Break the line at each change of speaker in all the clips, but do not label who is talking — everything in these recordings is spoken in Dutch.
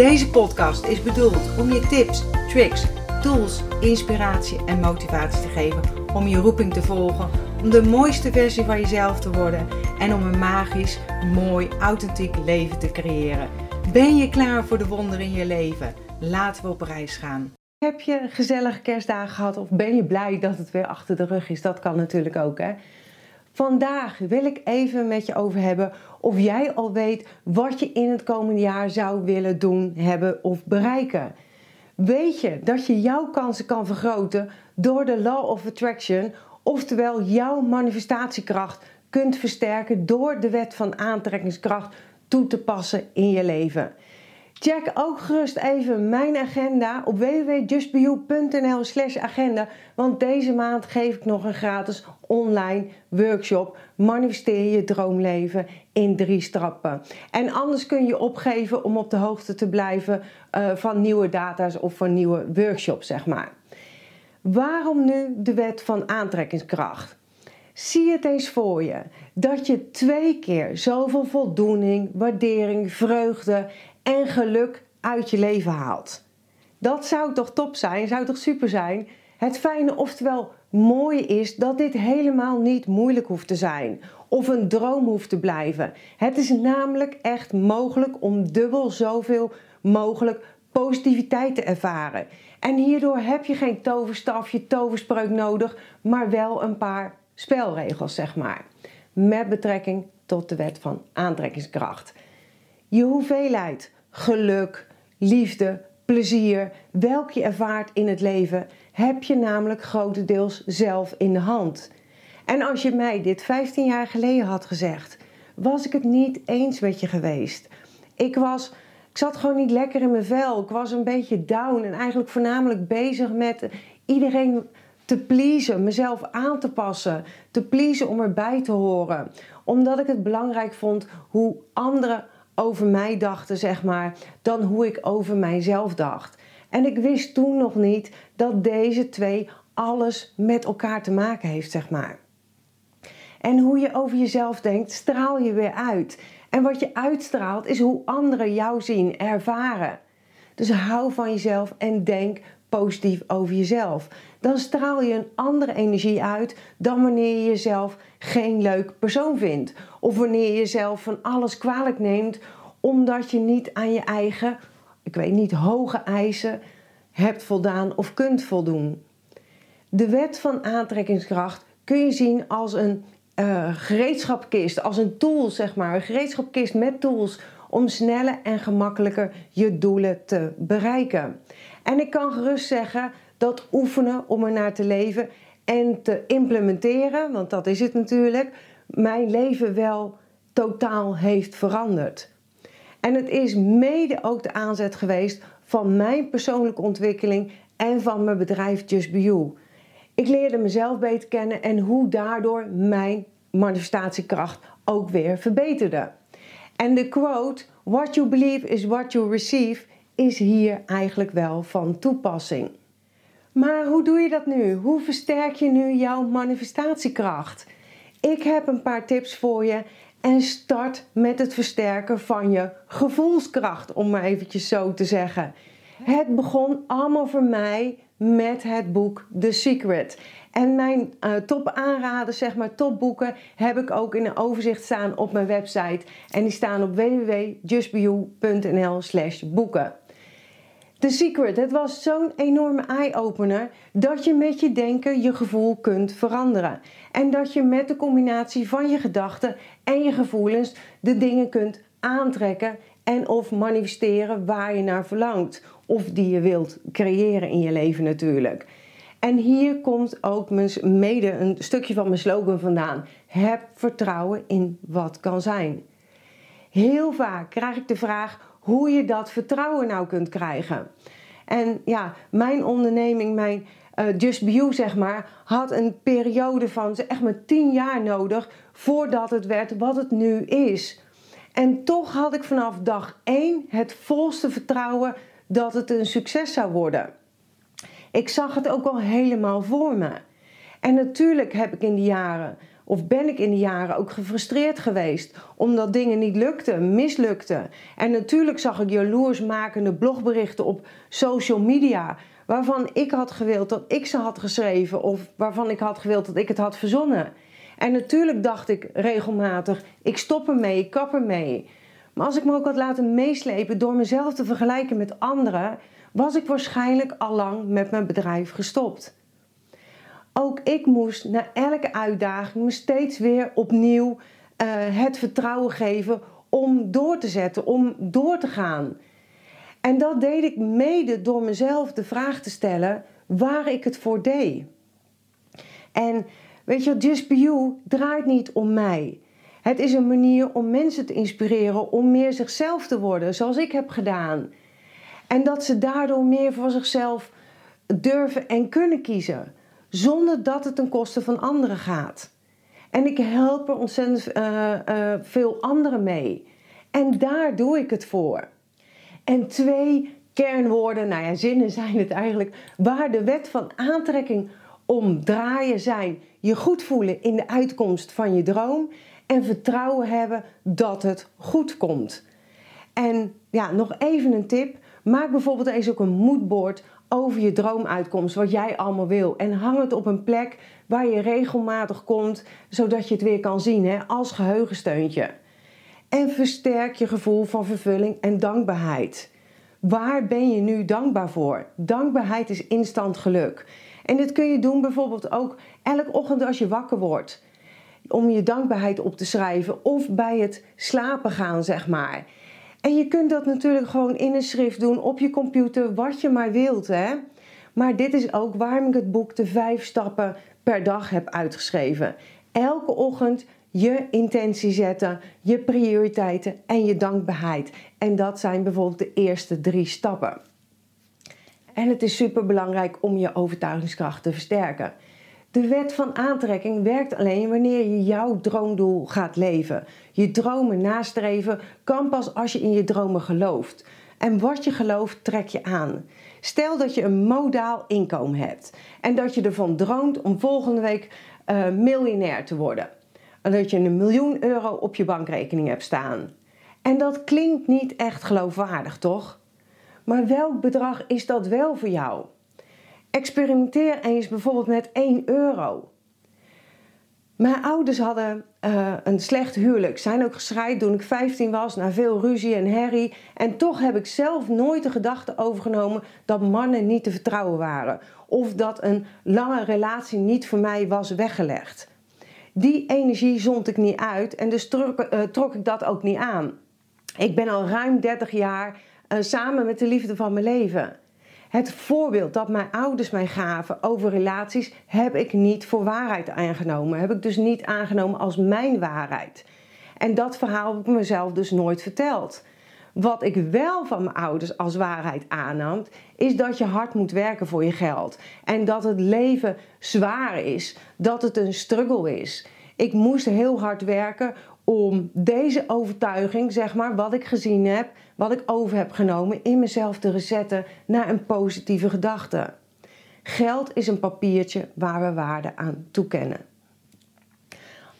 Deze podcast is bedoeld om je tips, tricks, tools, inspiratie en motivatie te geven om je roeping te volgen, om de mooiste versie van jezelf te worden en om een magisch, mooi, authentiek leven te creëren. Ben je klaar voor de wonderen in je leven? Laten we op reis gaan.
Heb je gezellige kerstdagen gehad of ben je blij dat het weer achter de rug is? Dat kan natuurlijk ook, hè? Vandaag wil ik even met je over hebben of jij al weet wat je in het komende jaar zou willen doen, hebben of bereiken. Weet je dat je jouw kansen kan vergroten door de Law of Attraction, oftewel jouw manifestatiekracht kunt versterken door de wet van aantrekkingskracht toe te passen in je leven. Check ook gerust even mijn agenda op www.justbeyou.nl slash agenda. Want deze maand geef ik nog een gratis online workshop. Manifesteer je droomleven in drie stappen. En anders kun je opgeven om op de hoogte te blijven uh, van nieuwe data's of van nieuwe workshops, zeg maar. Waarom nu de wet van aantrekkingskracht? Zie het eens voor je dat je twee keer zoveel voldoening, waardering, vreugde en geluk uit je leven haalt. Dat zou toch top zijn, zou toch super zijn? Het fijne, oftewel mooie is dat dit helemaal niet moeilijk hoeft te zijn of een droom hoeft te blijven. Het is namelijk echt mogelijk om dubbel zoveel mogelijk positiviteit te ervaren. En hierdoor heb je geen toverstafje, toverspreuk nodig, maar wel een paar spelregels, zeg maar. Met betrekking tot de wet van aantrekkingskracht. Je hoeveelheid geluk, liefde, plezier, welk je ervaart in het leven, heb je namelijk grotendeels zelf in de hand. En als je mij dit 15 jaar geleden had gezegd, was ik het niet eens met je geweest. Ik was, ik zat gewoon niet lekker in mijn vel. Ik was een beetje down en eigenlijk voornamelijk bezig met iedereen te pleasen, mezelf aan te passen, te pleasen om erbij te horen. Omdat ik het belangrijk vond hoe anderen over mij dachten, zeg maar, dan hoe ik over mijzelf dacht. En ik wist toen nog niet dat deze twee alles met elkaar te maken heeft, zeg maar. En hoe je over jezelf denkt, straal je weer uit. En wat je uitstraalt is hoe anderen jou zien, ervaren. Dus hou van jezelf en denk positief over jezelf. Dan straal je een andere energie uit dan wanneer je jezelf geen leuk persoon vindt. Of wanneer je jezelf van alles kwalijk neemt omdat je niet aan je eigen, ik weet niet, hoge eisen hebt voldaan of kunt voldoen. De wet van aantrekkingskracht kun je zien als een uh, gereedschapkist, als een tool, zeg maar. Een gereedschapkist met tools om sneller en gemakkelijker je doelen te bereiken. En ik kan gerust zeggen dat oefenen om er naar te leven en te implementeren, want dat is het natuurlijk, mijn leven wel totaal heeft veranderd. En het is mede ook de aanzet geweest van mijn persoonlijke ontwikkeling en van mijn bedrijf Just Be You. Ik leerde mezelf beter kennen en hoe daardoor mijn manifestatiekracht ook weer verbeterde. En de quote: What you believe is what you receive, is hier eigenlijk wel van toepassing. Maar hoe doe je dat nu? Hoe versterk je nu jouw manifestatiekracht? Ik heb een paar tips voor je en start met het versterken van je gevoelskracht, om maar eventjes zo te zeggen. Het begon allemaal voor mij met het boek The Secret. En mijn uh, top aanraden, zeg maar topboeken, heb ik ook in een overzicht staan op mijn website. En die staan op www.justbeyou.nl slash boeken. The Secret, het was zo'n enorme eye-opener dat je met je denken je gevoel kunt veranderen. En dat je met de combinatie van je gedachten en je gevoelens de dingen kunt aantrekken en of manifesteren waar je naar verlangt. Of die je wilt creëren in je leven natuurlijk. En hier komt ook mede een stukje van mijn slogan vandaan. Heb vertrouwen in wat kan zijn. Heel vaak krijg ik de vraag: hoe je dat vertrouwen nou kunt krijgen. En ja, mijn onderneming, mijn uh, Just You zeg maar, had een periode van echt maar tien jaar nodig voordat het werd wat het nu is. En toch had ik vanaf dag één het volste vertrouwen dat het een succes zou worden. Ik zag het ook al helemaal voor me. En natuurlijk heb ik in die jaren, of ben ik in die jaren ook gefrustreerd geweest omdat dingen niet lukten, mislukten. En natuurlijk zag ik jaloersmakende blogberichten op social media waarvan ik had gewild dat ik ze had geschreven of waarvan ik had gewild dat ik het had verzonnen. En natuurlijk dacht ik regelmatig: ik stop ermee, ik kap ermee. Maar als ik me ook had laten meeslepen door mezelf te vergelijken met anderen, was ik waarschijnlijk al lang met mijn bedrijf gestopt. Ook ik moest na elke uitdaging me steeds weer opnieuw uh, het vertrouwen geven om door te zetten, om door te gaan. En dat deed ik mede door mezelf de vraag te stellen waar ik het voor deed. En weet je, Just Be You draait niet om mij. Het is een manier om mensen te inspireren om meer zichzelf te worden, zoals ik heb gedaan. En dat ze daardoor meer voor zichzelf durven en kunnen kiezen, zonder dat het ten koste van anderen gaat. En ik help er ontzettend uh, uh, veel anderen mee. En daar doe ik het voor. En twee kernwoorden, nou ja, zinnen zijn het eigenlijk, waar de wet van aantrekking om draaien zijn. Je goed voelen in de uitkomst van je droom en vertrouwen hebben dat het goed komt. En ja, nog even een tip. Maak bijvoorbeeld eens ook een moodboard over je droomuitkomst, wat jij allemaal wil. En hang het op een plek waar je regelmatig komt, zodat je het weer kan zien hè, als geheugensteuntje. En versterk je gevoel van vervulling en dankbaarheid. Waar ben je nu dankbaar voor? Dankbaarheid is instant geluk. En dit kun je doen bijvoorbeeld ook elke ochtend als je wakker wordt. Om je dankbaarheid op te schrijven of bij het slapen gaan, zeg maar. En je kunt dat natuurlijk gewoon in een schrift doen, op je computer, wat je maar wilt. Hè? Maar dit is ook waarom ik het boek De Vijf Stappen per dag heb uitgeschreven. Elke ochtend je intentie zetten, je prioriteiten en je dankbaarheid. En dat zijn bijvoorbeeld de eerste drie stappen. En het is super belangrijk om je overtuigingskracht te versterken. De wet van aantrekking werkt alleen wanneer je jouw droomdoel gaat leven. Je dromen nastreven kan pas als je in je dromen gelooft. En wat je gelooft, trek je aan. Stel dat je een modaal inkomen hebt en dat je ervan droomt om volgende week uh, miljonair te worden dat je een miljoen euro op je bankrekening hebt staan. En dat klinkt niet echt geloofwaardig, toch? Maar welk bedrag is dat wel voor jou? Experimenteer eens bijvoorbeeld met 1 euro. Mijn ouders hadden uh, een slecht huwelijk. Zijn ook gescheiden toen ik 15 was, na veel ruzie en herrie. En toch heb ik zelf nooit de gedachte overgenomen dat mannen niet te vertrouwen waren. Of dat een lange relatie niet voor mij was weggelegd. Die energie zond ik niet uit en dus trok, trok ik dat ook niet aan. Ik ben al ruim 30 jaar uh, samen met de liefde van mijn leven. Het voorbeeld dat mijn ouders mij gaven over relaties heb ik niet voor waarheid aangenomen. Heb ik dus niet aangenomen als mijn waarheid. En dat verhaal heb ik mezelf dus nooit verteld. Wat ik wel van mijn ouders als waarheid aannam, is dat je hard moet werken voor je geld. En dat het leven zwaar is, dat het een struggle is. Ik moest heel hard werken om deze overtuiging, zeg maar, wat ik gezien heb, wat ik over heb genomen, in mezelf te resetten naar een positieve gedachte. Geld is een papiertje waar we waarde aan toekennen.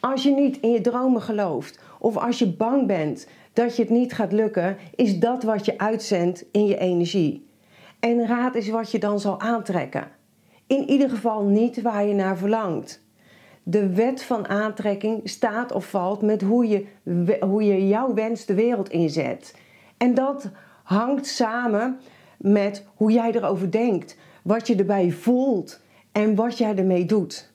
Als je niet in je dromen gelooft of als je bang bent dat je het niet gaat lukken, is dat wat je uitzendt in je energie. En raad is wat je dan zal aantrekken. In ieder geval niet waar je naar verlangt. De wet van aantrekking staat of valt met hoe je, hoe je jouw wens de wereld inzet. En dat hangt samen met hoe jij erover denkt, wat je erbij voelt en wat jij ermee doet.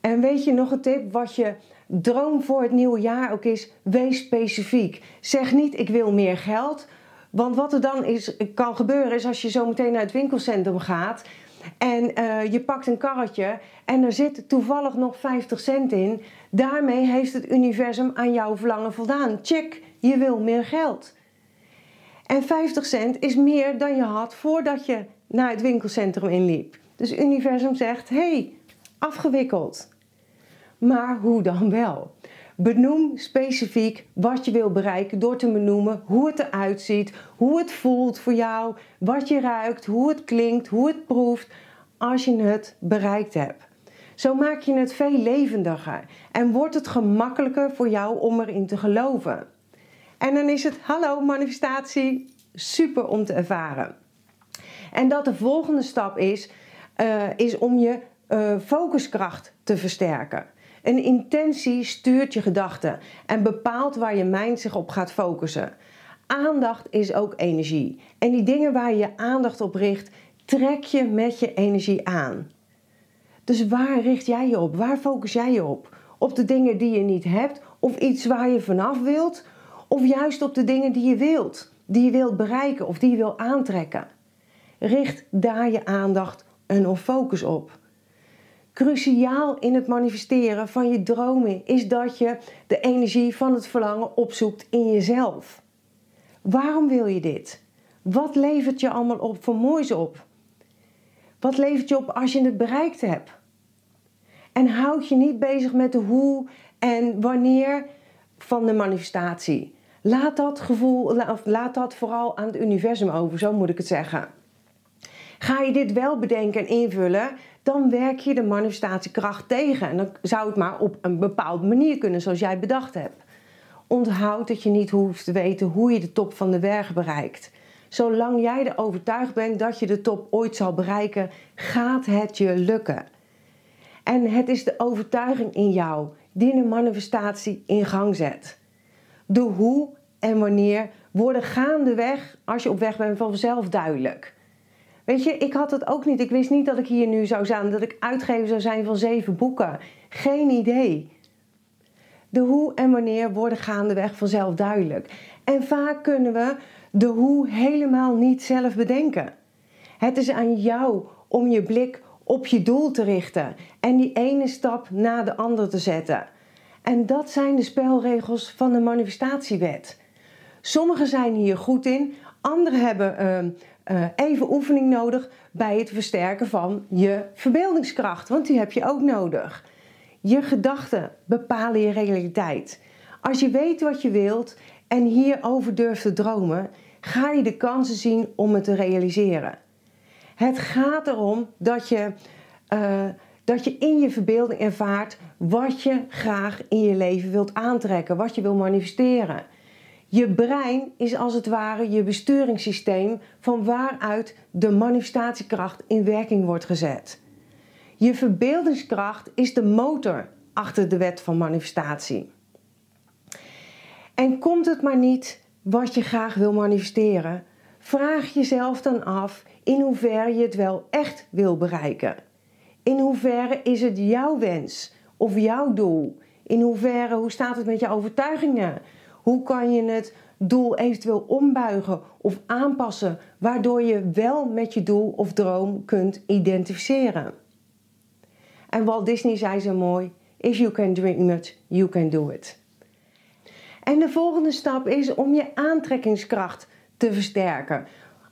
En weet je nog een tip wat je droom voor het nieuwe jaar ook is: wees specifiek. Zeg niet ik wil meer geld. Want wat er dan is, kan gebeuren is als je zo meteen naar het winkelcentrum gaat en uh, je pakt een karretje en er zit toevallig nog 50 cent in. Daarmee heeft het universum aan jouw verlangen voldaan. Check, je wil meer geld. En 50 cent is meer dan je had voordat je naar het winkelcentrum inliep. Dus het universum zegt: hey, afgewikkeld. Maar hoe dan wel? Benoem specifiek wat je wil bereiken door te benoemen hoe het eruit ziet, hoe het voelt voor jou, wat je ruikt, hoe het klinkt, hoe het proeft als je het bereikt hebt. Zo maak je het veel levendiger en wordt het gemakkelijker voor jou om erin te geloven. En dan is het hallo manifestatie super om te ervaren. En dat de volgende stap is, uh, is om je uh, focuskracht te versterken. Een intentie stuurt je gedachten en bepaalt waar je mind zich op gaat focussen. Aandacht is ook energie. En die dingen waar je je aandacht op richt, trek je met je energie aan. Dus waar richt jij je op? Waar focus jij je op? Op de dingen die je niet hebt of iets waar je vanaf wilt? Of juist op de dingen die je wilt, die je wilt bereiken of die je wilt aantrekken? Richt daar je aandacht en of focus op. Cruciaal in het manifesteren van je dromen is dat je de energie van het verlangen opzoekt in jezelf. Waarom wil je dit? Wat levert je allemaal op voor moois op? Wat levert je op als je het bereikt hebt? En houd je niet bezig met de hoe en wanneer van de manifestatie. Laat dat gevoel, laat dat vooral aan het universum over, zo moet ik het zeggen. Ga je dit wel bedenken en invullen, dan werk je de manifestatiekracht tegen. En dan zou het maar op een bepaalde manier kunnen, zoals jij bedacht hebt. Onthoud dat je niet hoeft te weten hoe je de top van de berg bereikt. Zolang jij er overtuigd bent dat je de top ooit zal bereiken, gaat het je lukken. En het is de overtuiging in jou die de manifestatie in gang zet. De hoe en wanneer worden gaandeweg, als je op weg bent, vanzelf duidelijk. Weet je, ik had het ook niet. Ik wist niet dat ik hier nu zou staan, dat ik uitgever zou zijn van zeven boeken. Geen idee. De hoe en wanneer worden gaandeweg vanzelf duidelijk. En vaak kunnen we de hoe helemaal niet zelf bedenken. Het is aan jou om je blik op je doel te richten en die ene stap na de andere te zetten. En dat zijn de spelregels van de manifestatiewet. Sommigen zijn hier goed in, anderen hebben uh, uh, even oefening nodig bij het versterken van je verbeeldingskracht, want die heb je ook nodig. Je gedachten bepalen je realiteit. Als je weet wat je wilt en hierover durft te dromen, ga je de kansen zien om het te realiseren. Het gaat erom dat je, uh, dat je in je verbeelding ervaart wat je graag in je leven wilt aantrekken, wat je wil manifesteren. Je brein is als het ware je besturingssysteem van waaruit de manifestatiekracht in werking wordt gezet. Je verbeeldingskracht is de motor achter de wet van manifestatie. En komt het maar niet wat je graag wil manifesteren, vraag jezelf dan af in hoeverre je het wel echt wil bereiken. In hoeverre is het jouw wens of jouw doel? In hoeverre, hoe staat het met je overtuigingen? Hoe kan je het doel eventueel ombuigen of aanpassen, waardoor je wel met je doel of droom kunt identificeren? En Walt Disney zei zo mooi: If you can dream it, you can do it. En de volgende stap is om je aantrekkingskracht te versterken.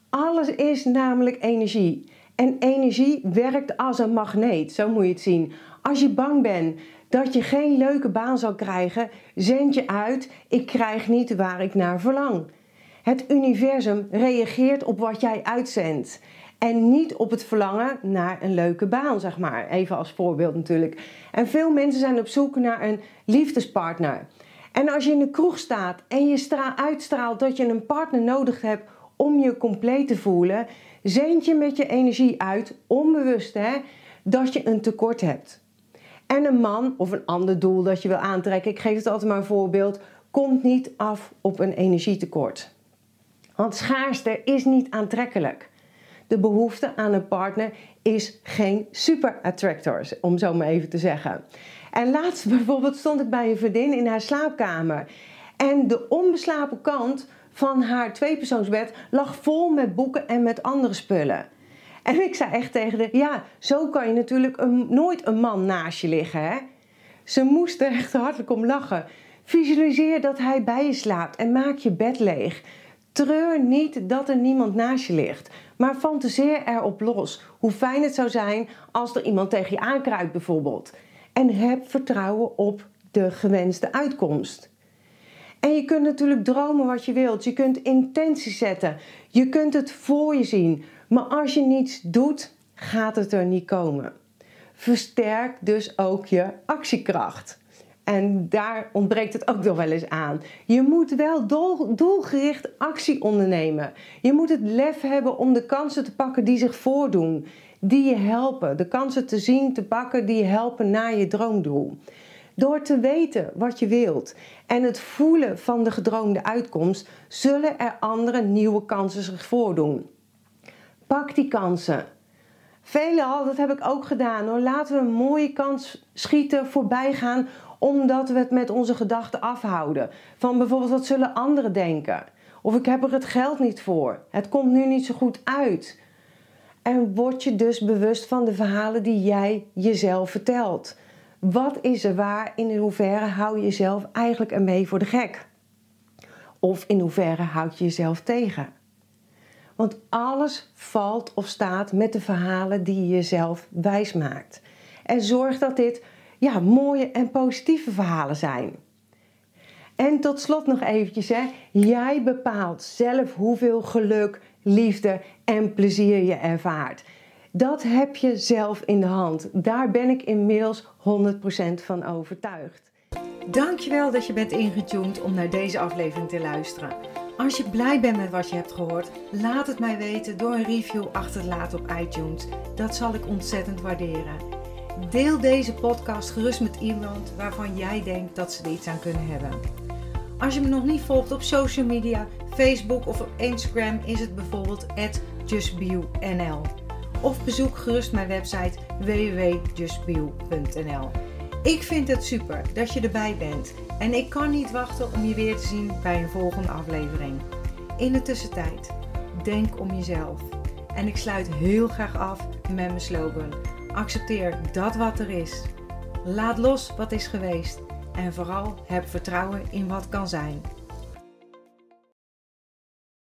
Alles is namelijk energie. En energie werkt als een magneet, zo moet je het zien. Als je bang bent dat je geen leuke baan zal krijgen, zend je uit: ik krijg niet waar ik naar verlang. Het universum reageert op wat jij uitzendt. En niet op het verlangen naar een leuke baan, zeg maar. Even als voorbeeld natuurlijk. En veel mensen zijn op zoek naar een liefdespartner. En als je in de kroeg staat en je uitstraalt dat je een partner nodig hebt om je compleet te voelen, zend je met je energie uit, onbewust hè, dat je een tekort hebt. En een man of een ander doel dat je wil aantrekken, ik geef het altijd maar een voorbeeld, komt niet af op een energietekort. Want schaarste is niet aantrekkelijk. De behoefte aan een partner is geen super attractor, om zo maar even te zeggen. En laatst bijvoorbeeld stond ik bij een vriendin in haar slaapkamer. En de onbeslapen kant van haar tweepersoonsbed lag vol met boeken en met andere spullen. En ik zei echt tegen haar: ja, zo kan je natuurlijk nooit een man naast je liggen, hè? Ze moest er echt hartelijk om lachen. Visualiseer dat hij bij je slaapt en maak je bed leeg. Treur niet dat er niemand naast je ligt, maar fantaseer erop los hoe fijn het zou zijn als er iemand tegen je aankruipt bijvoorbeeld. En heb vertrouwen op de gewenste uitkomst. En je kunt natuurlijk dromen wat je wilt. Je kunt intenties zetten. Je kunt het voor je zien. Maar als je niets doet, gaat het er niet komen. Versterk dus ook je actiekracht. En daar ontbreekt het ook nog wel eens aan. Je moet wel doelgericht actie ondernemen. Je moet het lef hebben om de kansen te pakken die zich voordoen, die je helpen. De kansen te zien, te pakken die je helpen naar je droomdoel. Door te weten wat je wilt en het voelen van de gedroomde uitkomst, zullen er andere nieuwe kansen zich voordoen. Pak die kansen. Veelal, dat heb ik ook gedaan hoor. Laten we een mooie kans schieten, voorbij gaan, omdat we het met onze gedachten afhouden. Van bijvoorbeeld, wat zullen anderen denken? Of ik heb er het geld niet voor. Het komt nu niet zo goed uit. En word je dus bewust van de verhalen die jij jezelf vertelt. Wat is er waar? In hoeverre hou je jezelf eigenlijk ermee voor de gek? Of in hoeverre houd je jezelf tegen? Want alles valt of staat met de verhalen die je jezelf wijs maakt. En zorg dat dit ja, mooie en positieve verhalen zijn. En tot slot nog eventjes, hè. jij bepaalt zelf hoeveel geluk, liefde en plezier je ervaart. Dat heb je zelf in de hand. Daar ben ik inmiddels 100% van overtuigd.
Dankjewel dat je bent ingetuned om naar deze aflevering te luisteren. Als je blij bent met wat je hebt gehoord, laat het mij weten door een review achter te laten op iTunes. Dat zal ik ontzettend waarderen. Deel deze podcast gerust met iemand waarvan jij denkt dat ze er iets aan kunnen hebben. Als je me nog niet volgt op social media, Facebook of op Instagram, is het bijvoorbeeld justbionl. Of bezoek gerust mijn website www.justbio.nl. Ik vind het super dat je erbij bent en ik kan niet wachten om je weer te zien bij een volgende aflevering. In de tussentijd, denk om jezelf. En ik sluit heel graag af met mijn slogan: accepteer dat wat er is. Laat los wat is geweest en vooral heb vertrouwen in wat kan zijn.